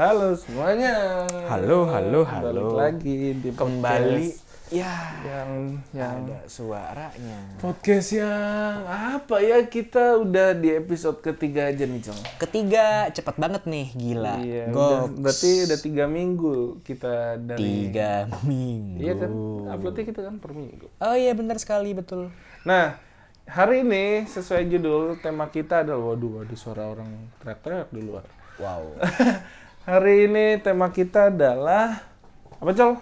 Halo semuanya. Halo, halo, halo. Balik lagi di Kembali podcast ya yang yang ada suaranya. podcast yang apa ya kita udah di episode ketiga aja nih Cong. Ketiga cepet banget nih gila. Iya, Go udah, berarti udah tiga minggu kita dari. tiga minggu. Iya kan, uploadnya kita kan per minggu. Oh iya benar sekali betul. Nah, hari ini sesuai judul tema kita adalah waduh waduh suara orang teriak-teriak di luar. Wow. hari ini tema kita adalah apa Col?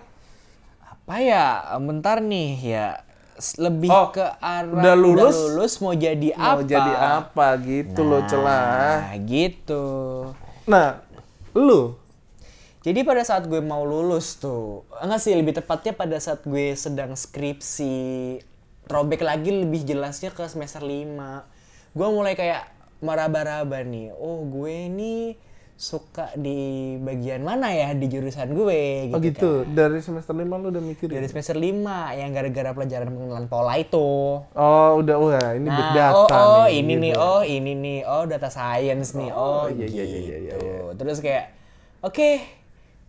Apa ya? Bentar nih ya. Lebih Oh, ke arah udah lulus? lulus mau jadi Mau apa? jadi apa gitu loh celah. Nah, gitu. Nah, lu Jadi pada saat gue mau lulus tuh, enggak sih lebih tepatnya pada saat gue sedang skripsi, throwback lagi lebih jelasnya ke semester 5. Gue mulai kayak meraba-raba nih, oh gue nih suka di bagian mana ya di jurusan gue gitu, oh gitu. Dari semester 5 lu udah mikir. kan. Dari semester 5 yang gara-gara pelajaran pengenalan pola itu. Oh, udah wah ini big Nah, data oh, oh nih. ini gitu. nih, oh ini nih, oh data science nih, oh, iya, iya, gitu. iya, iya, iya. Terus kayak, oke,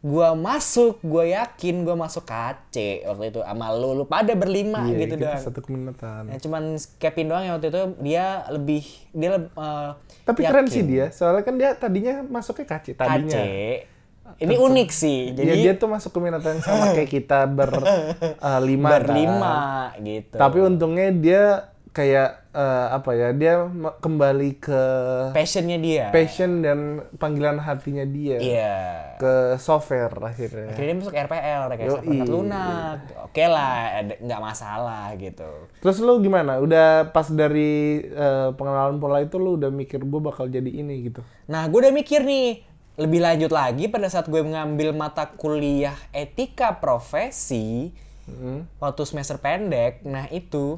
gua masuk, gua yakin gua masuk KC waktu itu sama lu, lu pada berlima Iya, gitu kita doang. satu keminatan. Ya, cuman Kevin doang yang waktu itu dia lebih, dia eh, Tapi yakin. keren sih dia, soalnya kan dia tadinya masuknya KC KC. tadinya. Ini unik sih, Jadi jadi dia tuh masuk keminatan yang sama kayak kita ber eh, lima kan. berlima gitu. Tapi untungnya dia kayak eh, apa ya? Dia kembali ke passionnya dia. passion dan panggilan hatinya dia Iya. ke software akhirnya. Akhirnya dia masuk RPL, Yoi. perangkat lunak. Oke lah, nggak masalah gitu. Terus lu gimana? Udah pas dari eh, pengenalan pola itu lu udah mikir gue bakal jadi ini gitu. Nah, gue udah mikir nih, lebih lanjut lagi pada saat gue mengambil mata kuliah etika profesi Hmm. waktu semester pendek. Nah, itu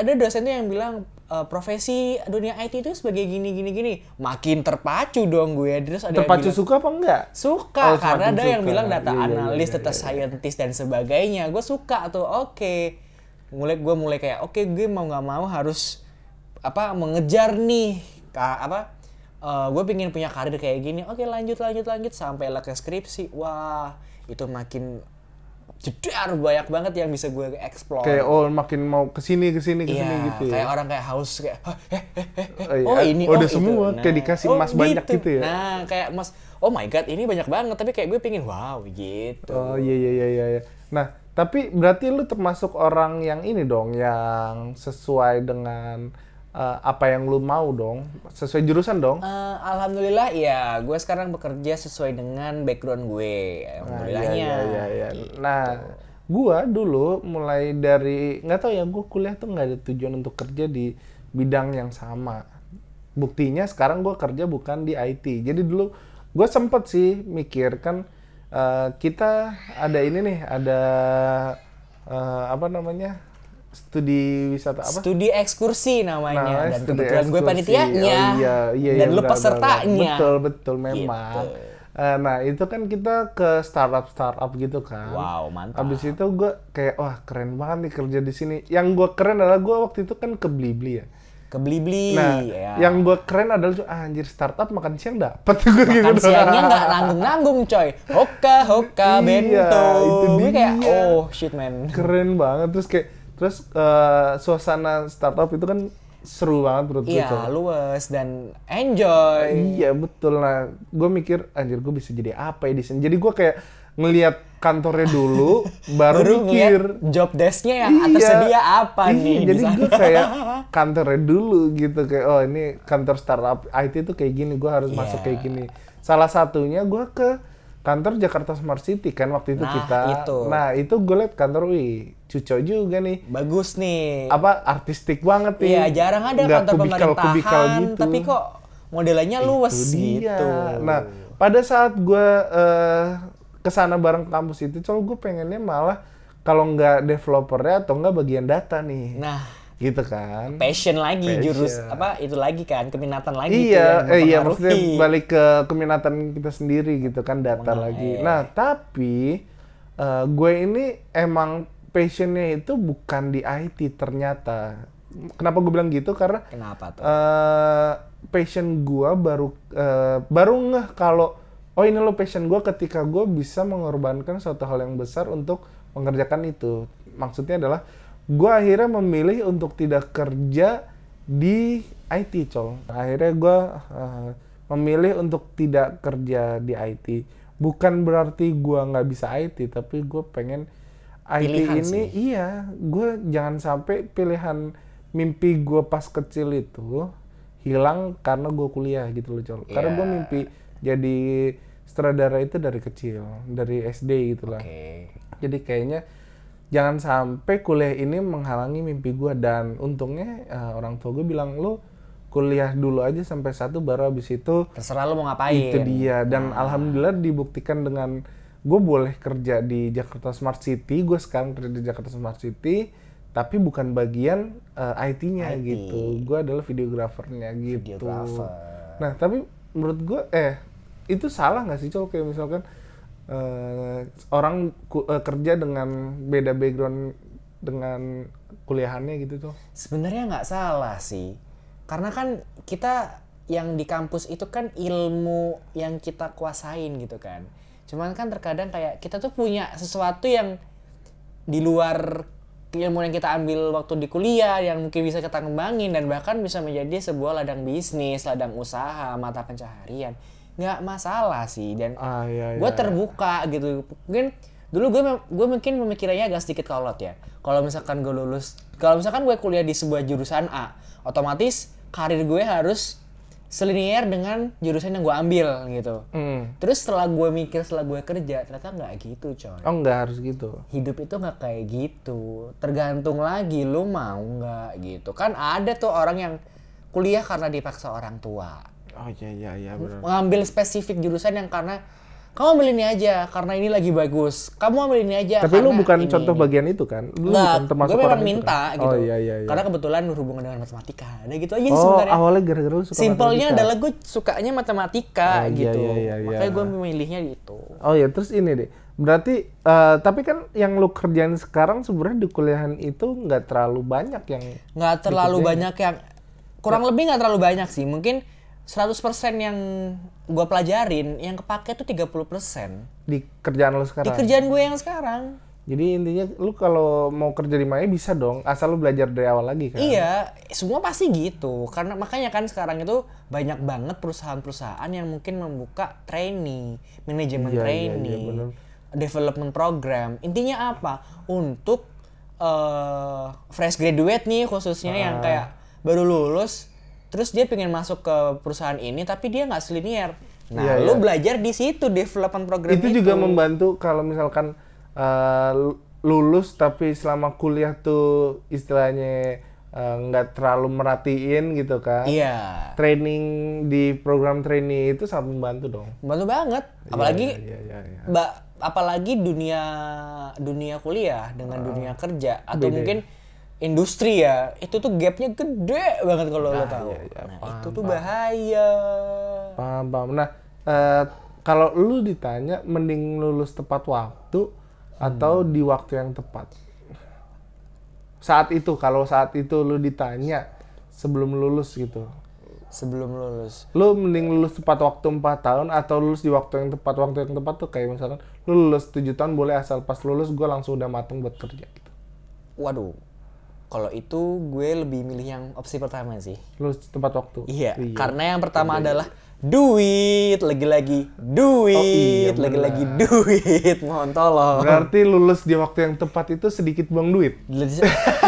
ada dosennya yang bilang "E, profesi dunia IT itu sebagai gini gini gini. Makin terpacu dong gue. Terus ada yang Terpacu bilang, suka apa enggak? suka Oh, karena ada yang suka. bilang data Iya, iya, analis, iya, data scientist dan sebagainya. Gue suka tuh. Oke. Mulai gue mulai kayak oke gue mau nggak mau harus apa mengejar nih apa gue pengen punya karir kayak gini. Oke lanjut lanjut lanjut sampai lah ke skripsi. Wah itu makin jedar banyak banget yang bisa gue explore. Kayak oh makin mau ke sini ke sini ke sini Iya, gitu kayak ya. orang kayak haus kayak "Hah, eh, eh, eh, eh, Oh, iya. oh ini Oh, oh, udah itu." semua, kayak dikasih emas banyak gitu ya? Nah, kayak mas, oh my god ini banyak banget, tapi kayak gue pingin wow gitu. Oh iya iya iya iya. iya. Nah tapi berarti lu termasuk orang yang ini dong yang sesuai dengan eh, apa yang lu mau dong, sesuai jurusan dong. Eh, Alhamdulillah ya, gue sekarang bekerja sesuai dengan background gue. Nah, Alhamdulillahnya. iya, iya, iya, iya. Nah, gua dulu mulai dari nggak tahu ya, gua kuliah tuh nggak ada tujuan untuk kerja di bidang yang sama. Buktinya sekarang gua kerja bukan di IT. Jadi dulu gua sempet sih mikir kan eh, kita ada ini nih, ada eh, apa namanya studi wisata apa? Studi ekskursi namanya Nah, dan studi kebetulan gue ekskursi. panitianya Oh, iya, iya, dan iya, lu benar, pesertanya. Betul, betul memang. Gitu. Eh, nah, itu kan kita ke startup startup gitu kan. Wow, mantap. Habis itu gue kayak wah keren banget nih kerja di sini. Yang gue keren adalah gue waktu itu kan ke Blibli ya. Ke Blibli Nah, ya. yang gue keren adalah tuh, ah, anjir startup makan siang dapat gue gitu. Makan siangnya nggak nanggung-nanggung coy. Hoka, hoka, Iya, bento. itu Gue kayak, dia. oh shit man. Keren banget terus kayak terus eh, suasana startup itu kan seru banget menurut gue. Iya, luwes dan enjoy. Iya betul nah gue mikir anjir gue bisa jadi apa ya di sini jadi gue kayak ngelihat kantornya dulu baru, Baru mikir job desk-nya yang tersedia apa iya, nih di jadi gue kayak kantornya dulu gitu kayak oh ini kantor startup IT tuh kayak gini gue harus masuk Iya. kayak gini salah satunya gue ke kantor Jakarta Smart City kan waktu itu Nah, kita itu. nah itu gue liat kantor wih cuco juga nih Bagus nih. apa artistik banget nih Iya, jarang ada Nggak kantor kubikal-kubikal pemerintahan, gitu. tapi kok modelannya luwes Itu dia. gitu. Nah, pada saat gue eh, ke sana bareng kampus itu, soal gue pengennya malah kalau nggak developernya atau nggak bagian data nih, Nah, gitu kan? passion lagi Passion. jurus apa itu lagi kan keminatan lagi tuh Iya, yang eh, iya maksudnya balik ke keminatan kita sendiri gitu kan data lagi. Nah, tapi eh, gue ini emang passionnya itu bukan di IT ternyata. Kenapa gue bilang gitu? Karena Kenapa tuh? eh passion gua baru eh, baru ngeh kalau oh ini lo passion gue ketika gue bisa mengorbankan suatu hal yang besar untuk mengerjakan itu maksudnya adalah gue akhirnya memilih untuk tidak kerja di IT col akhirnya gue uh, memilih untuk tidak kerja di IT bukan berarti gue nggak bisa IT tapi gue pengen IT Pilihan ini sih. iya gue jangan sampai pilihan mimpi gue pas kecil itu hilang karena gue kuliah gitu loh col karena gue Iya. mimpi jadi sutradara itu dari kecil dari SD gitu lah Oke. jadi kayaknya jangan sampai kuliah ini menghalangi mimpi gue dan untungnya eh, orang tua gue bilang lo kuliah dulu aja sampai satu baru habis itu Terserah lu mau ngapain. itu dia. Dan alhamdulillah dibuktikan dengan gue boleh kerja di Jakarta Smart City. Gue sekarang kerja di Jakarta Smart City tapi bukan bagian eh, IT-nya IT. gitu. Gue adalah videografernya gitu. Videographer. nah tapi menurut gue eh itu salah nggak sih cowok kayak misalkan eh, orang ku- eh, kerja dengan beda background dengan kuliahannya gitu tuh Sebenarnya nggak salah sih. Karena kan kita yang di kampus itu kan ilmu yang kita kuasain gitu kan. Cuman kan terkadang kayak kita tuh punya sesuatu yang di luar ilmu yang kita ambil waktu di kuliah yang mungkin bisa kita kembangin dan bahkan bisa menjadi sebuah ladang bisnis, ladang usaha, mata pencaharian. Nggak masalah sih. Dan ah iya gue terbuka gitu. Mungkin dulu gue gue mungkin pemikirannya agak sedikit kolot ya. Kalau misalkan gue lulus kalau misalkan gue kuliah di sebuah jurusan A otomatis karir gue harus selinier dengan jurusan yang gue ambil gitu. Hmm. terus setelah gue mikir setelah gue kerja ternyata nggak gitu coy. Oh nggak harus gitu? Hidup itu nggak kayak gitu. Tergantung lagi lu mau nggak gitu. Kan ada tuh orang yang kuliah karena dipaksa orang tua oh iya iya iya benar mengambil spesifik jurusan yang karena kamu ambil ini aja karena ini lagi bagus. Kamu ambil ini aja. Tapi lu bukan ini, contoh ini. bagian itu kan? Lu Nggak, bukan termasuk gue memang orang itu minta kan? gitu. Oh iya iya iya. Karena kebetulan berhubungan dengan matematika. Ada gitu aja oh, sebenarnya. awalnya gara-gara lu suka Simpelnya matematika. adalah gue sukanya matematika Oh, iya, gitu. iya, iya, iya. Makanya gue memilihnya itu. Oh ya, terus ini deh. Berarti eh, tapi kan yang lu kerjain sekarang sebenarnya di kuliahan itu nggak terlalu banyak yang Nggak terlalu banyak yang kurang lebih nggak terlalu banyak sih. Mungkin 100% yang gue pelajarin yang kepake tuh 30% di kerjaan di sekarang. kerjaan gue yang sekarang. Jadi intinya lu kalau mau kerja di mana bisa dong, asal lu belajar dari awal lagi kan. Iya, semua pasti gitu. Karena makanya kan sekarang itu banyak banget perusahaan-perusahaan yang mungkin membuka training, manajemen Iya, iya, iya, training, bener. development program. Intinya apa? Untuk eh, fresh graduate nih khususnya yang Ah. kayak baru lulus, terus dia pengen masuk ke perusahaan ini tapi dia nggak selinier. Nah, Iya, lu iya. belajar di situ development program itu juga membantu kalau misalkan eh, lulus tapi selama kuliah tuh istilahnya eh, nggak terlalu merhatiin gitu kan. Iya. Training di program training itu sangat membantu dong. Membantu banget. Apalagi Iya, iya, iya. Mbak, apalagi dunia dunia kuliah dengan dunia kerja atau. Beda mungkin industri ya, itu tuh gapnya gede banget kalau lo tahu. iya, iya, nah paham, itu tuh bahaya. Paham, paham. Nah, eh, kalau lu ditanya mending lulus tepat waktu atau di waktu yang tepat. Saat itu, kalau saat itu lu ditanya sebelum lulus gitu. Sebelum lulus. Lu mending lulus tepat waktu 4 tahun atau lulus di waktu yang tepat. Waktu yang tepat tuh kayak misalkan lu lulus 7 tahun boleh asal pas lulus gue langsung udah mateng buat kerja gitu. Waduh. Kalau itu gue lebih milih yang opsi pertama sih. Lulus tepat waktu. Iya, karena yang pertama adalah duit, lagi-lagi duit, Oh, iya, lagi-lagi duit. Mohon tolong. Berarti lulus di waktu yang tepat itu sedikit buang duit.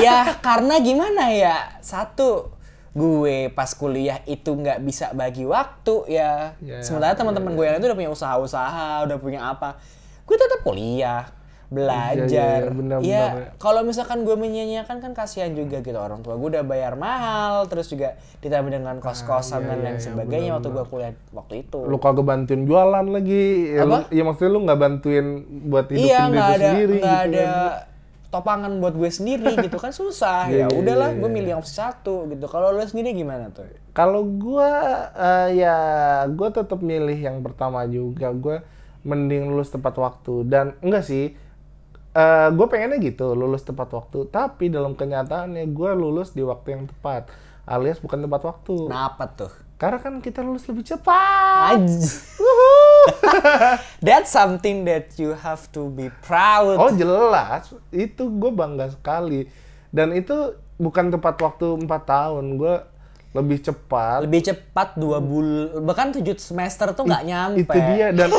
ya karena gimana ya satu gue pas kuliah itu nggak bisa bagi waktu ya, Ya, sementara teman-teman gue yang itu udah punya usaha-usaha udah punya apa gue tetap kuliah belajar. Iya, iya, iya, benar, ya kalau misalkan gue menyanyiakan kan kasihan juga gitu. Orang tua gue udah bayar mahal terus juga ditambah dengan kos-kosan iya, dan iya, lain iya, sebagainya benar, waktu gue kuliah waktu itu. Lu kagak bantuin jualan lagi. Ya, Apa? ya maksudnya lu nggak bantuin buat hidupin iya diri ada sendiri nggak gitu ada kan. topangan buat gue sendiri gitu kan susah. Iya, ya iya, udahlah iya, gue iya. milih opsi satu gitu. Kalau lo sendiri gimana tuh? Kalau gua eh, ya gua tetap milih yang pertama juga. Gua mending lulus tepat waktu. Dan enggak sih eh gue pengennya gitu lulus tepat waktu tapi dalam kenyataannya gua lulus di waktu yang tepat alias bukan tepat waktu kenapa tuh karena kan kita lulus lebih cepat. That's something that you have to be proud. Oh jelas, itu gue bangga sekali. Dan itu bukan tepat waktu 4 tahun, gue lebih cepat. Lebih cepat dua bulan, bahkan tujuh semester tuh nggak nyampe. Itu dia dan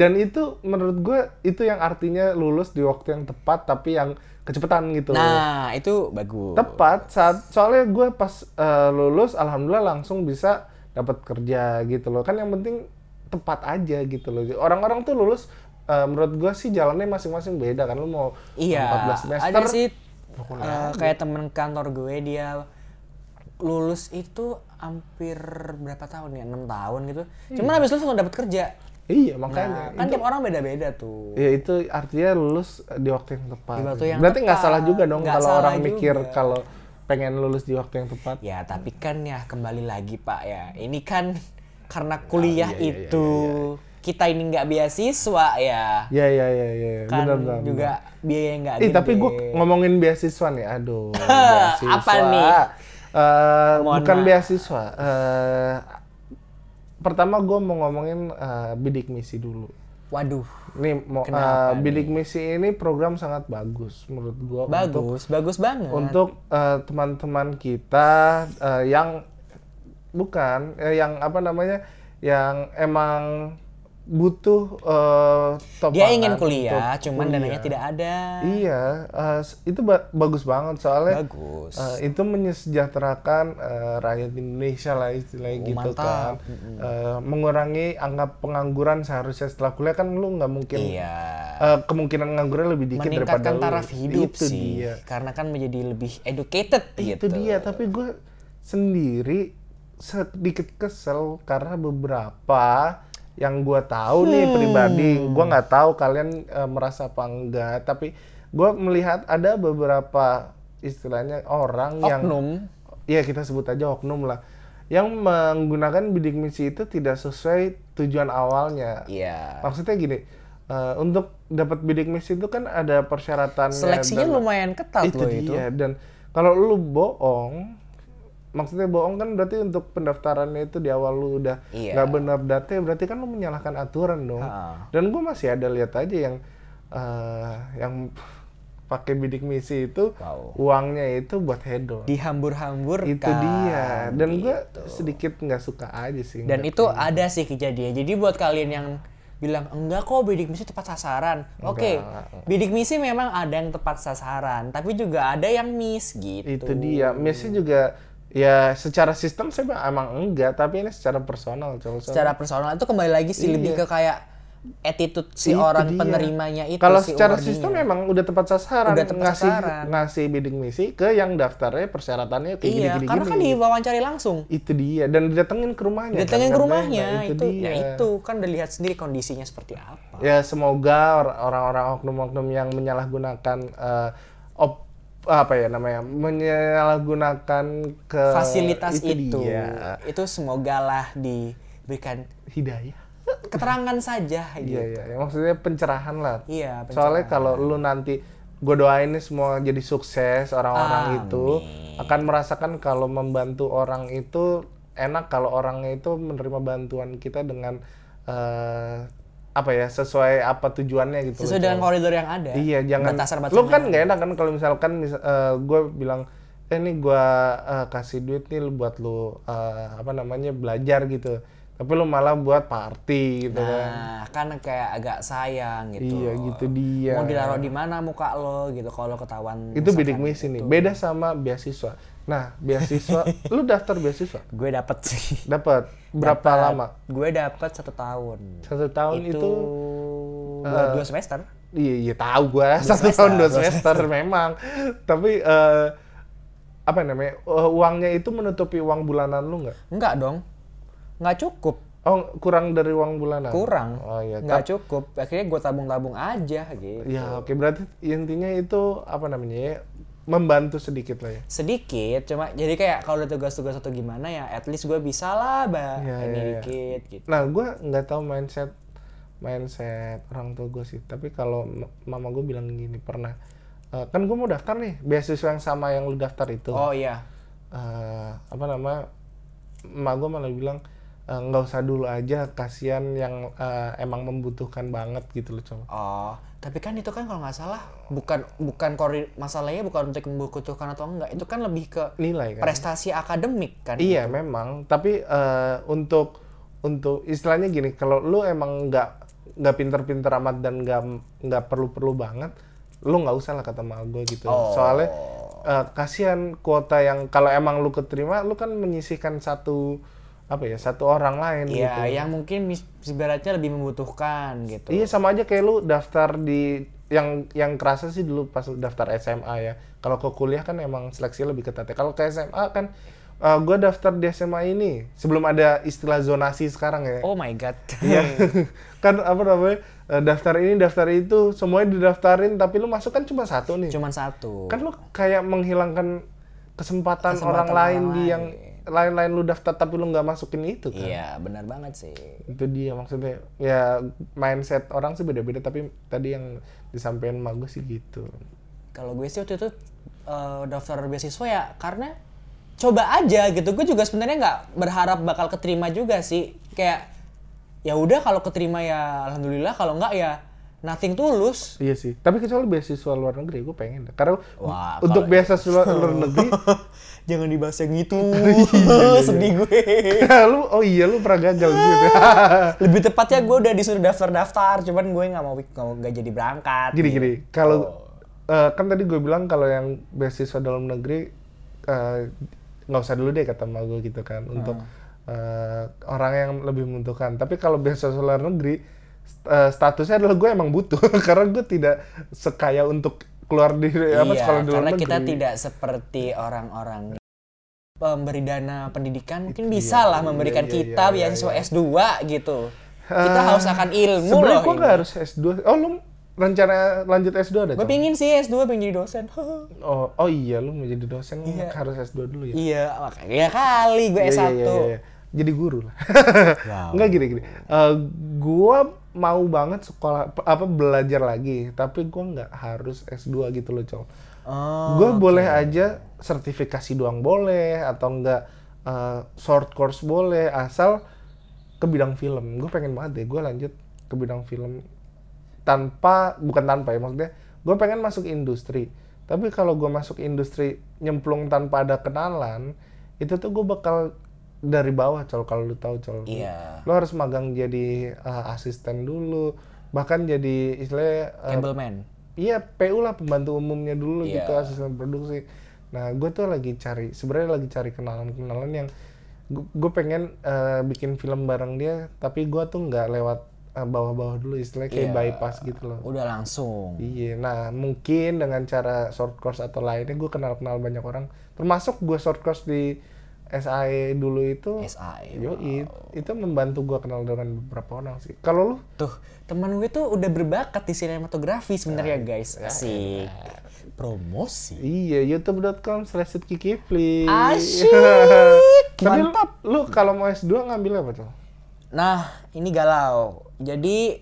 dan itu menurut gue itu yang artinya lulus di waktu yang tepat tapi yang kecepatan gitu. Nah, itu bagus. Tepat saat soalnya gue pas eh, lulus alhamdulillah langsung bisa dapat kerja gitu loh. Kan yang penting tepat aja gitu loh. Orang-orang tuh lulus eh, menurut gue sih jalannya masing-masing beda kan lu mau Iya, 14 semester ada sih eh, kayak temen kantor gue dia lulus itu hampir berapa tahun ya? 6 tahun gitu. Cuman habis lulus langsung dapat kerja. Iya Nah, makanya. kan tiap orang beda-beda tuh. Ya itu artinya lulus di waktu yang tepat. Di waktu yang Berarti nggak salah juga dong kalau orang mikir juga. kalau pengen lulus di waktu yang tepat. Ya, tapi kan ya kembali lagi Pak ya. Ini kan karena kuliah iya, iya, itu kita ini nggak beasiswa ya. Ya ya ya ya. Kan benar benar. juga biaya nggak gede. tapi gue ngomongin beasiswa nih, aduh. beasiswa. Apa nih? Eh, Mohon bukan maaf. beasiswa. Eh, pertama gue mau ngomongin eh, bidik misi dulu. Waduh, Nih, mau, eh, bidik misi ini program sangat bagus menurut gue. Untuk, bagus, bagus banget. untuk teman-teman kita eh, yang bukan, eh, yang apa namanya, yang emang butuh eh, topangan Dia ingin kuliah, untuk cuman kuliah. dananya tidak ada. Iya, s- itu ba- bagus banget soalnya Bagus. eh, itu menyejahterakan eh, rakyat Indonesia lah istilahnya Oh, gitu mantap. kan, Eh, mengurangi angka pengangguran seharusnya setelah kuliah kan lu nggak mungkin Iya. eh, kemungkinan ngangguran lebih dikit daripada Meningkatkan lu. taraf hidup itu sih. Dia. Karena kan menjadi lebih educated Itu gitu. dia, tapi gue sendiri sedikit kesel karena beberapa yang gue tahu nih Hmm. pribadi, gue nggak tahu kalian eh, merasa apa enggak, tapi gue melihat ada beberapa istilahnya orang yang Oknum. Iya kita sebut aja oknum lah, yang menggunakan bidik misi itu tidak sesuai tujuan awalnya. Iya. Maksudnya gini, eh, untuk dapat bidik misi itu kan ada persyaratannya. Seleksinya dan- lumayan ketat itu loh itu. dan kalau lu bohong maksudnya bohong kan berarti untuk pendaftarannya itu di awal lu udah Iya. nggak benar data berarti kan lu menyalahkan aturan dong Ha. dan gue masih ada lihat aja yang eh, yang pakai bidik misi itu Wow. uangnya itu buat hedon Dihambur-hambur itu dia dan gue sedikit nggak suka aja sih Dan itu ada sih kejadian. Jadi buat kalian yang bilang enggak kok bidik misi tepat sasaran. Oke, bidik misi memang ada yang tepat sasaran, tapi juga ada yang miss gitu. itu dia Messi juga ya secara sistem saya emang enggak tapi ini secara personal coba Secara personal itu kembali lagi sih lebih ke kayak attitude si Iya. Itu orang dia. penerimanya itu Kalau si secara sistem memang udah tepat sasaran, Udah tepat ngasih sasaran. ngasih bidding misi ke yang daftarnya persyaratannya kayak Iya, gini-gini. karena kan diwawancari langsung. itu dia dan didatengin ke rumahnya. Datangin kan, ke katanya. rumahnya Nah, itu, dia. ya itu kan udah lihat sendiri kondisinya seperti apa. Ya semoga or- orang-orang oknum-oknum yang menyalahgunakan eh, op apa ya namanya menyalahgunakan ke Fasilitas itu, itu, dia. itu semoga lah diberikan hidayah. keterangan saja Iya gitu. iya, ya, maksudnya pencerahan lah. Iya, Soalnya kalau lu nanti gue doain nih semua jadi sukses orang-orang itu akan merasakan kalau membantu orang itu enak kalau orangnya itu menerima bantuan kita dengan eh, apa ya sesuai apa tujuannya gitu. Sesuai loh, dengan Cok. koridor yang ada. Iya, jangan. Lu kan nggak enak kan kalau misalkan gue bilang, eh nih gue kasih duit nih buat lu eh, apa namanya belajar gitu. Tapi lu malah buat party gitu kan. Nah, kan kayak agak sayang gitu. Iya, gitu dia. Mau ditaruh di mana muka lo gitu kalau ketahuan. Itu bidik misi nih. Beda sama beasiswa. Nah, beasiswa, lu daftar beasiswa? Gue dapet sih. Dapat berapa lama? Gue dapet satu tahun. Satu tahun itu, itu dua, dua semester. iya, iya tahu gua satu semester, tahun dua dua semester memang. Tapi eh, apa namanya? eh, uangnya itu menutupi uang bulanan lu nggak? Enggak dong. Enggak cukup. Oh, kurang dari uang bulanan? Kurang. Oh iya. Enggak cukup. Akhirnya gue tabung-tabung aja gitu. Ya, oke berarti intinya itu apa namanya ya? Membantu sedikit lah ya. Sedikit, cuma jadi kayak kalau ada tugas-tugas atau gimana ya, at least gue bisa lah, bah, Iya, ini iya, iya. dikit gitu. Nah, gue nggak tahu mindset mindset orang tua gue sih. Tapi kalau mama gue bilang gini pernah, "Eh, kan gue mau daftar nih beasiswa yang sama yang lu daftar itu. Oh iya. Eh, apa nama? Emak gue malah bilang, eh, nggak usah dulu aja kasihan yang eh, emang membutuhkan banget gitu loh coba Oh, tapi kan itu kan kalau nggak salah bukan bukan kori masalahnya bukan untuk membutuhkan atau enggak. Itu kan lebih ke nilai kan prestasi akademik kan. Iya memang, tapi eh, untuk untuk istilahnya gini, kalau lu emang nggak nggak pinter-pinter amat dan nggak nggak perlu-perlu banget, lu nggak usah lah kata mak gue gitu. Oh. Soalnya eh, kasihan kuota yang kalau emang lu keterima, lu kan menyisihkan satu apa ya satu orang lain Iya, gitu. yang mungkin ibaratnya lebih membutuhkan gitu. Iya sama aja kayak lu daftar di yang yang kerasa sih dulu pas daftar SMA ya. Kalau ke kuliah kan emang seleksi lebih ketat. ya. Kalau ke SMA kan gue daftar di SMA ini sebelum ada istilah zonasi sekarang ya. Oh my god. Iya. kan apa namanya? eh, daftar ini, daftar itu, semuanya didaftarin tapi lu masuk kan cuma satu nih. Cuman satu. Kan lu kayak menghilangkan kesempatan, Kesempatan orang lain orang di lain. yang lain-lain lu daftar tapi lu nggak masukin itu kan. Iya, benar banget sih. itu dia maksudnya ya mindset orang sih beda-beda tapi tadi yang disampaikan sama gue sih gitu Kalau gue sih waktu itu eh, daftar beasiswa ya karena coba aja gitu. Gue juga sebenarnya nggak berharap bakal keterima juga sih. Kayak ya udah kalau keterima ya alhamdulillah kalau nggak ya nothing tulus. iya sih tapi kecuali beasiswa luar negeri gue pengen deh. karena Wah, untuk beasiswa luar, luar negeri Jangan dibahas yang itu. Iya, Sedih gue. lu oh iya lu pernah gagal gitu Lebih tepatnya gue udah disuruh daftar-daftar, cuman gue nggak mau nggak mau jadi berangkat. gini gini kalau eh, kan tadi gue bilang kalau yang beasiswa dalam negeri eh, nggak usah dulu deh kata gue gitu kan untuk eh, orang yang lebih membutuhkan tapi kalau beasiswa luar negeri eh, statusnya adalah gue emang butuh karena gue tidak sekaya untuk keluar di apa iya, sekolah di luar karena negeri kita tidak seperti orang-orang pemberi dana pendidikan mungkin Iya, bisa lah memberikan iya, kita iya, beasiswa S2 gitu. Kita haus akan ilmu loh. ini. nggak harus S2 oh lu rencana lanjut S2 ada Gue pingin sih S2 pengen jadi dosen. oh oh iya lu mau jadi dosen Iya. harus S2 dulu ya iya, makanya kali gue Iya, S1. iya, iya, iya. Jadi guru lah. Wow. Enggak gini gini. Eh, gua mau banget sekolah apa belajar lagi, tapi gua nggak harus S2 gitu loh, Cong. Oh, Gua boleh aja sertifikasi doang boleh atau enggak eh, short course boleh asal ke bidang film. Gue pengen banget deh gue lanjut ke bidang film tanpa bukan tanpa ya maksudnya gue pengen masuk industri tapi kalau gue masuk industri nyemplung tanpa ada kenalan itu tuh gue bakal dari bawah col kalau lu tahu col Iya. lu harus magang jadi uh, asisten dulu bahkan jadi istilahnya uh, Cableman. Iya, PU lah pembantu umumnya dulu Iya. gitu asisten produksi. Nah, gue tuh lagi cari sebenarnya lagi cari kenalan-kenalan yang gue pengen eh, bikin film bareng dia, tapi gue tuh nggak lewat eh, bawah-bawah dulu istilahnya kayak Iya. bypass gitu loh. Udah langsung. Iya, nah mungkin dengan cara short course atau lainnya gue kenal-kenal banyak orang, termasuk gue short course di SAE dulu itu. SAE, Yo, itu membantu gue kenal dengan beberapa orang sih. Kalau lu? Tuh, teman gue tuh udah berbakat di sinematografi sebenarnya Ah, guys. Asik. Promosi. Iya, youtube.com slash Kifli. Asyik. Tapi lu, Mantap. lu kalau mau S2 ngambil apa tuh? Nah, ini galau. Jadi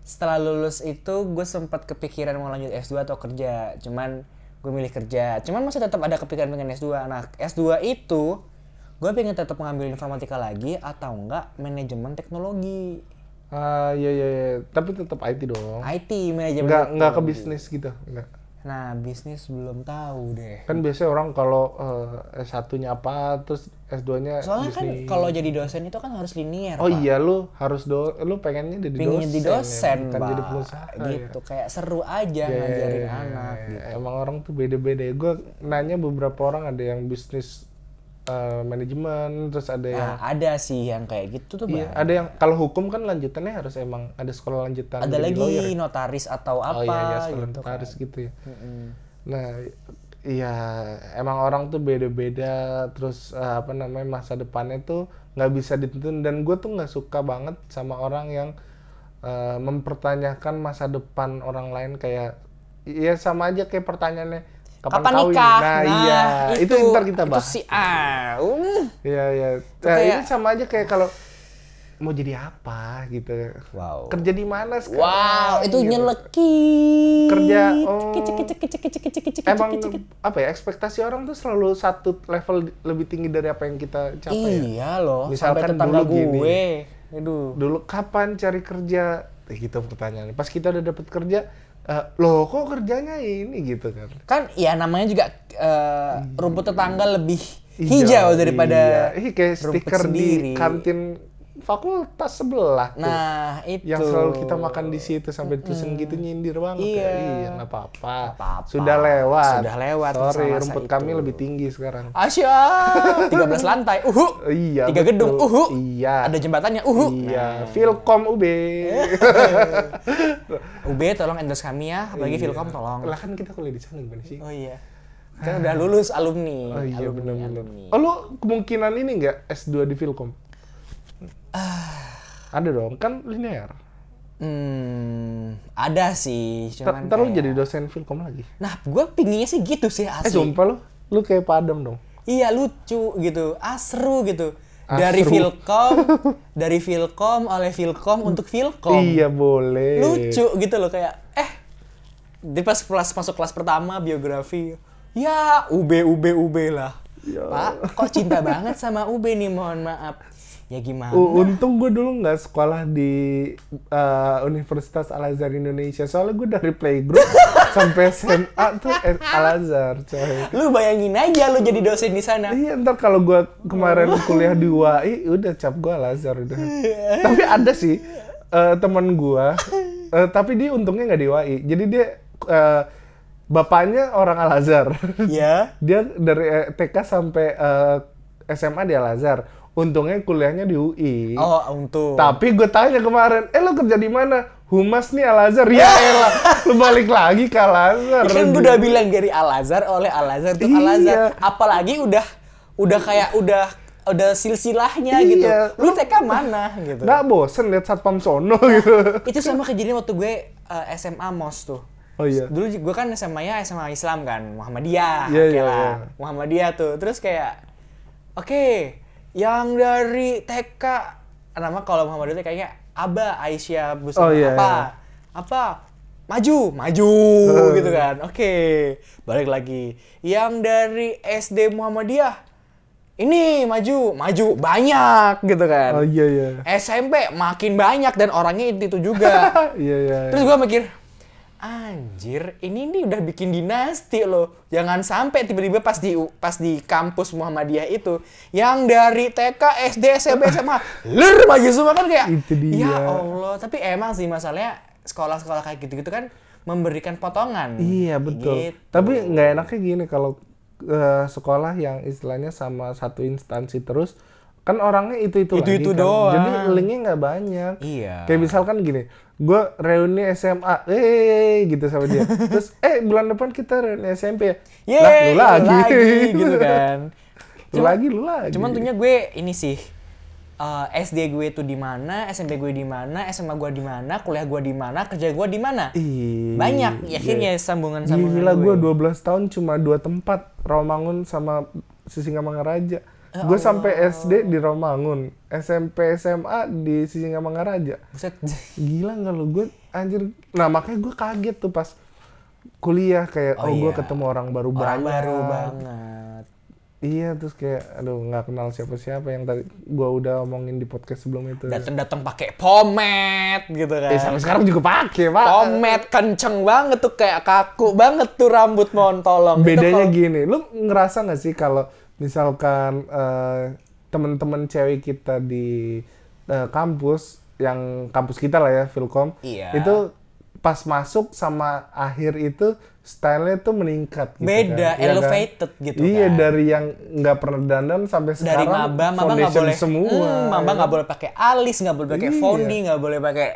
setelah lulus itu gue sempat kepikiran mau lanjut S2 atau kerja. Cuman gue milih kerja. Cuman masih tetap ada kepikiran pengen S2. Nah, S2 itu gue pengen tetap mengambil informatika lagi atau enggak manajemen teknologi. Ah, iya, iya, iya. Tapi tetap IT dong. IT, manajemen Nggak, nggak ke bisnis gitu. Nggak. Nah, bisnis belum tahu deh. Kan biasanya orang kalau eh, S1-nya apa, terus S2-nya Soalnya kan bisnis. kalau jadi dosen itu kan harus linear. Oh Pak. iya, lu harus do, lu pengennya jadi Pengen dosen. jadi ya, dosen, bukan Pak. jadi pengusaha. ya. gitu. Kayak seru aja Iya, ngajarin iya, anak iya. gitu. Emang orang tuh beda-beda. Gue nanya beberapa orang ada yang bisnis eh, manajemen, terus ada yang Nah, ada sih yang kayak gitu tuh, Iya, ada yang kalau hukum kan lanjutannya harus emang ada sekolah lanjutan. Ada lagi lawyer ya? notaris atau apa Oh iya, iya sekolah gitu. notaris kan. gitu ya. Mm-mm. Nah, iya emang orang tuh beda-beda. Terus eh, apa namanya masa depannya tuh nggak bisa ditentuin. Dan gue tuh nggak suka banget sama orang yang eh, mempertanyakan masa depan orang lain kayak, iya sama aja kayak pertanyaannya kapan, Kapan kawin. nikah? Nah, iya itu, ntar kita bahas. Itu si A. Um. Iya iya. Nah, kayak- ini sama aja kayak kalau mau jadi apa gitu. Wow. Kerja di mana sekarang? Wow, itu gitu. nyelekit. Kerja, oh. Emang apa ya ekspektasi orang tuh selalu satu level lebih tinggi dari apa yang kita capai ya. Iya loh, Misalkan sampai dulu gini. gue. Aduh. Dulu kapan cari kerja? Eh, gitu pertanyaannya. Pas kita udah dapet kerja, eh, loh kok kerjanya ini gitu kan? Kan ya namanya juga eh, rumput tetangga lebih hijau daripada iya. Ih, kayak rumput stiker sendiri. di kantin fakultas sebelah tuh. Nah, itu. yang selalu kita makan di situ sampai tusen gitu nyindir banget Iya. ya. Iya, apa-apa. Sudah lewat. Sudah lewat Sorry, rumput itu. kami lebih tinggi sekarang. Asya, 13 lantai, uhu. Iya, Tiga betul. gedung, uhu. Iya. Ada jembatannya, uhu. Iya, Filkom UB. UB tolong endorse kami ya, apalagi Iya. Filkom tolong. Lah kan kita kuliah di sana gimana sih? Oh iya. Kan udah lulus alumni. Oh iya alumni, benar-benar. alumni. Oh lu kemungkinan ini nggak S2 di Filkom? Ada dong, kan linear. Hmm, ada sih, cuman Ntar lu kayak- jadi dosen Filkom lagi. Nah, gue pinginnya sih gitu sih Eh asli. sumpah lu, lu kayak Padam dong. Iya lucu gitu, asru gitu. Dari Asru. Filkom, dari Filkom oleh Filkom untuk Filkom. Iya boleh. Lucu gitu loh kayak eh di pas kelas masuk kelas pertama biografi. Ya, UB UB UB lah. Ya. Pak, kok cinta banget sama UB nih, mohon maaf. Ya gimana? U- untung gue dulu nggak sekolah di uh, Universitas Al Azhar Indonesia. Soalnya gue dari playgroup sampai SMA tuh eh, Al Azhar, coy. Lu bayangin aja lu jadi dosen di sana. Iya ntar kalau gue kemarin kuliah di UAI udah cap gue Al Azhar udah. tapi ada sih eh, teman gue, eh, tapi dia untungnya nggak di UAI. Jadi dia eh, bapaknya orang Al Azhar. Ya. dia dari TK sampai eh, SMA di Al Azhar. Untungnya kuliahnya di UI. Oh, untuk. Tapi gue tanya kemarin, eh lo kerja di mana? Humas nih Al Azhar. Ya elah, lu balik lagi ke Al Azhar. kan gue udah bilang dari Al Azhar oleh Al Azhar tuh Al Azhar. Iya. Apalagi udah udah kayak udah udah silsilahnya Iya. gitu. Lu TK mana gitu. Nggak bosen liat Satpam Sono gitu. Itu sama kejadian waktu gue eh, SMA MOS tuh. Oh iya. Dulu gue kan SMA-nya SMA Islam kan, Muhammadiyah. Iya, oke iya, lah. iya. Muhammadiyah tuh. Terus kayak oke, yang dari TK nama kalau Muhammadiyah tuh kayaknya Aba Aisyah Oh, Busma iya, apa? iya. Apa? Maju, maju gitu kan. Oke, balik lagi. Yang dari SD Muhammadiyah ini maju, maju banyak gitu kan. Oh iya iya. SMP makin banyak dan orangnya itu, itu juga. Iya iya. Terus gue mikir, anjir, ini nih udah bikin dinasti loh. Jangan sampai tiba-tiba pas di pas di kampus Muhammadiyah itu, yang dari TK, SD, SMP, SMA, ler maju semua kan kayak, Itu dia. ya Allah. Tapi emang sih masalahnya sekolah-sekolah kayak gitu-gitu kan memberikan potongan. Iya betul. Gitu. Tapi nggak enaknya gini kalau eh, sekolah yang istilahnya sama satu instansi terus kan orangnya itu itu Itu-itu lagi kan. doang. Jadi linknya nggak banyak. Iya. Kayak misalkan gini, gue reuni SMA, eh gitu sama dia. Terus eh bulan depan kita reuni SMP ya. Yeay, lah lu lagi, gitu kan. lu lagi lu lagi. Cuman tentunya gue ini sih eh, SD gue tuh di mana, SMP gue di mana, SMA gue di mana, kuliah gue di mana, kerja gue di mana. Banyak ya akhirnya sambungan-sambungan Gila gue. gue 12 tahun cuma dua tempat Rawamangun sama Sisingamangaraja. Ya Gue sampai SD di Rawamangun, SMP SMA di Sisingamangaraja. Buset. Gila nggak lu gue anjir. Nah makanya gue kaget tuh pas kuliah kayak oh, Oh, gue iya. ketemu orang baru Orang banyak. baru banget. Iya terus kayak aduh nggak kenal siapa-siapa yang tadi gue udah omongin di podcast sebelum itu. Datang-datang pakai pomade gitu kan. Eh sampai sekarang juga pakai pak. Pomade kenceng banget tuh kayak kaku banget tuh rambut mohon tolong. Bedanya kalau- gini lu ngerasa nggak sih kalau misalkan eh, temen-temen cewek kita di eh, kampus yang kampus kita lah ya Filkom Iya. itu pas masuk sama akhir itu stylenya tuh meningkat gitu Beda, kan. Iya kan? elevated gitu iya kan. dari yang nggak pernah dandan sampai dari sekarang maba, maba nggak boleh, semua Hmm, maba ya nggak kan? boleh pakai alis, nggak boleh pakai Iya. fondi, nggak boleh pakai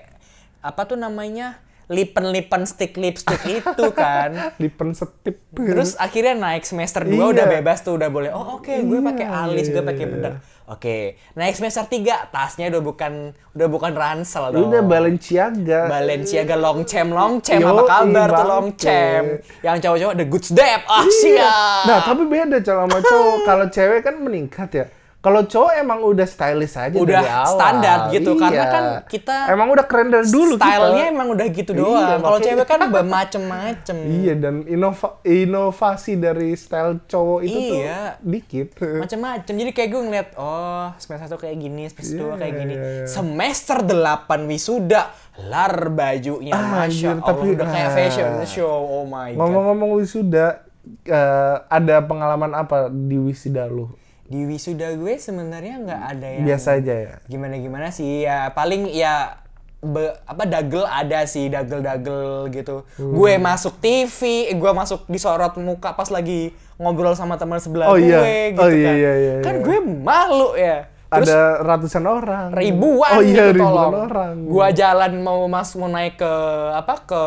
apa tuh namanya lipen-lipen stick lipstick itu kan. lipen setip Terus akhirnya naik semester 2 Iya. udah bebas tuh udah boleh. Oh oke, gue pakai Iya, alis, gue iya, pakai iya. bedak. Oke, naik semester 3 tasnya udah bukan udah bukan ransel dong. udah Balenciaga Balenciaga long chem long chem Yoi, apa kabar tuh long bangke. chem yang cowok-cowok the good step ah Iya. siap Nah, tapi beda kalau sama cowok. Kalau cewek kan meningkat ya. Kalau cowok emang udah stylish aja Udah dari awal. standar gitu, karena Iya. kan kita emang udah keren dari dulu Stylenya kita. emang udah gitu Iya, doang. Kalau cewek kan bermacem-macem. Iya dan inova- inovasi dari style cowok itu Iya. tuh dikit. macem-macem jadi kayak gue ngeliat oh semester satu kayak gini semester dua Iya, kayak gini iya, iya. semester delapan wisuda lar bajunya Ah, masya anjir, allah tapi- udah kayak ah. fashion show oh my god Ngomong-ngomong wisuda, eh, ada pengalaman apa di wisuda lu? Di wisuda gue sebenarnya nggak ada yang Biasa aja ya. gimana gimana sih ya paling ya be- apa dagel ada sih dagel dagel gitu Hmm. gue masuk TV gue masuk disorot muka pas lagi ngobrol sama teman sebelah Oh, gue iya. gitu Oh, iya, kan iya, iya, kan iya. gue malu ya Terus ada ratusan orang. ribuan Oh iya, gitu ribuan tolong. orang. Gua jalan mau mas mau naik ke apa ke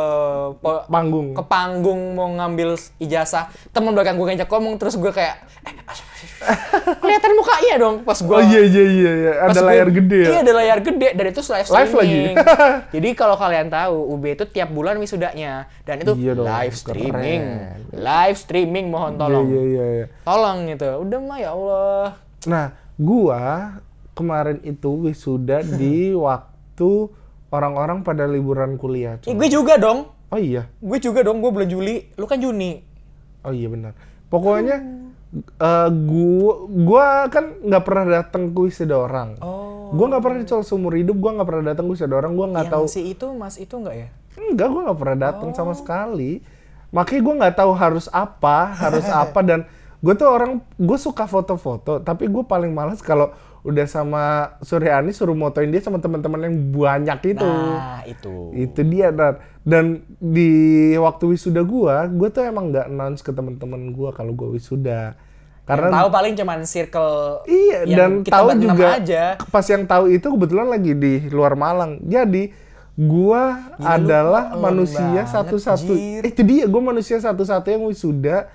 po- Panggung. ke panggung mau ngambil ijazah temen belakang gue ngajak ngomong terus gue kayak eh, kelihatan mukanya dong pas gue Oh iya iya iya, iya. ada gua- layar gede ya. Iya ada layar gede dan itu live Live lagi? streaming. Jadi kalau kalian tahu UB itu tiap bulan wisudanya dan itu Iya dong, live streaming. keren. Live streaming mohon tolong. Iya iya iya. Tolong gitu. Udah mah ya Allah. Nah, gua kemarin itu wisuda di waktu orang-orang pada liburan kuliah. Coy. gue juga dong. Oh iya. Gue juga dong, gue bulan Juli. Lu kan Juni. Oh iya benar. Pokoknya eh, gua gua kan nggak pernah datang ke wisuda orang. Oh. Gua nggak pernah dicolok seumur hidup, gua nggak pernah datang ke wisuda orang, gua nggak tahu. si itu, mas itu enggak ya? Enggak, gua nggak pernah datang Oh. sama sekali. Makanya gua nggak tahu harus apa, harus apa dan gue tuh orang gue suka foto-foto, tapi gue paling males kalau udah sama Suryani suruh motoin dia sama teman-teman yang banyak itu. Nah, itu. Itu dia dan dan di waktu wisuda gua, gua tuh emang nggak announce ke teman-teman gua kalau gua wisuda. Karena tahu paling cuman circle iya yang dan kita tahu juga aja. pas yang tahu itu kebetulan lagi di luar Malang. Jadi gua Gila, lu adalah kok manusia satu-satu. Eh, itu dia gua manusia satu-satu yang wisuda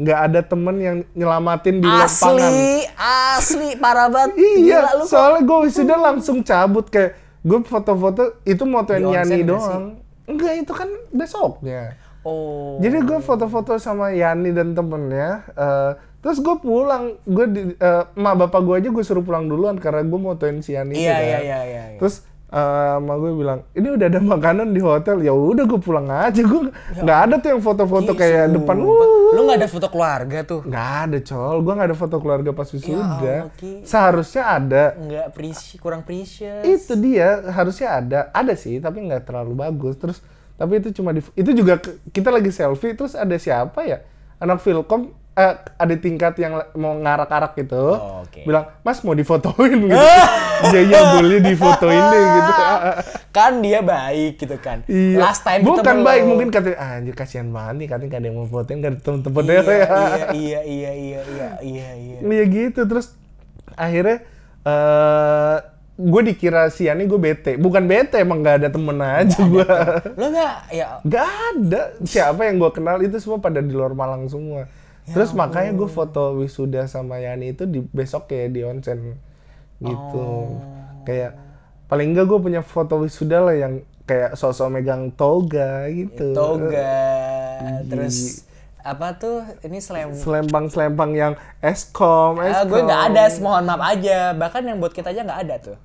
nggak ada temen yang nyelamatin di lapangan. Asli, asli parah banget. Iya, Gila, lu kok soalnya gue wisuda langsung cabut kayak gue foto-foto itu Di onsen Yani doang. Enggak, itu kan besoknya. Oh. Jadi gue foto-foto sama Yani dan temennya. eh, terus gue pulang, gue di eh, emak bapak gue aja gue suruh pulang duluan karena gue motoin si Yani. Iya, kan. iya, iya, iya, iya. Terus eh, emak gue bilang, ini udah ada makanan di hotel. Ya udah gue pulang aja. Gue nggak ada tuh yang foto-foto kayak depan. Wuh, Lu nggak ada foto keluarga tuh? nggak ada col. Gue nggak ada foto keluarga pas wisuda. Ki. Seharusnya ada. Nggak preci- kurang precious. itu dia harusnya ada ada sih tapi nggak terlalu bagus terus tapi itu cuma di itu juga kita lagi selfie terus ada siapa ya anak Filkom eh, ada tingkat yang mau ngarak-arak gitu Oh, oke. bilang mas mau difotoin gitu iya iya boleh difotoin deh gitu Kan dia baik gitu kan. iya Last time bukan baik mungkin katanya ah, anjir kasihan banget nih katanya gak ada yang mau fotoin gak ada temen-temen iya, ya iya, iya, iya, iya, iya, iya, iya. Iya gitu terus akhirnya eh gue dikira si Yani gue bete bukan bete emang gak ada temen aja gue Lu nggak ya Gak ada. Siapa yang gue kenal itu semua pada di luar Malang semua. Ya Terus makanya gue foto wisuda sama Yani itu di besok kayak di onsen gitu. Oh. Kayak paling enggak gue punya foto wisuda lah yang kayak sosok megang toga gitu. toga, terus apa tuh ini slam. Selempang-selempang yang eskom, Ah, eskom. gue nggak ada, mohon maaf aja. Bahkan yang buat kita aja nggak ada tuh.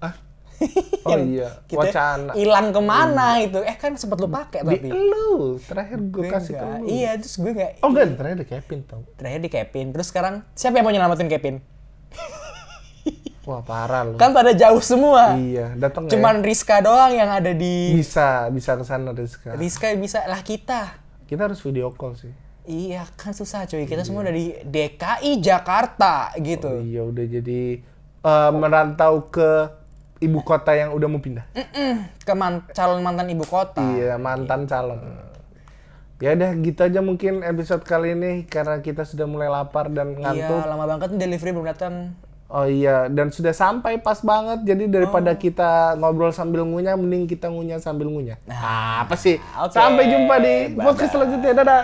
Oh Yang iya, kita wacana. hilang ke mana itu? Eh kan sempat lu pakai Di tapi. lu, terakhir gue Gue kasih ke lu. Iya, terus gue nggak. Oh enggak, terakhir di Kevin tau. Terakhir di Kevin. Terus sekarang siapa yang mau nyelamatin Kevin? Wah parah lu. Kan pada jauh semua. Iya, datang ya? Cuman Rizka doang yang ada di bisa bisa ke sana Rizka. Rizka bisa lah kita. Kita harus video call sih. Iya kan susah cuy. Kita semua dari DKI Jakarta gitu. Oh iya udah jadi eh, merantau ke ibu kota yang udah mau pindah. Mm-mm, ke man- calon mantan ibu kota. Iya mantan calon. Ya udah gitu aja mungkin episode kali ini karena kita sudah mulai lapar dan Iya, ngantuk. lama banget delivery belum datang. Oh iya dan sudah sampai pas banget. Jadi daripada Oh. kita ngobrol sambil ngunyah, mending kita ngunyah sambil ngunyah. Nah, apa sih? oke. Sampai jumpa di podcast selanjutnya. Dadah.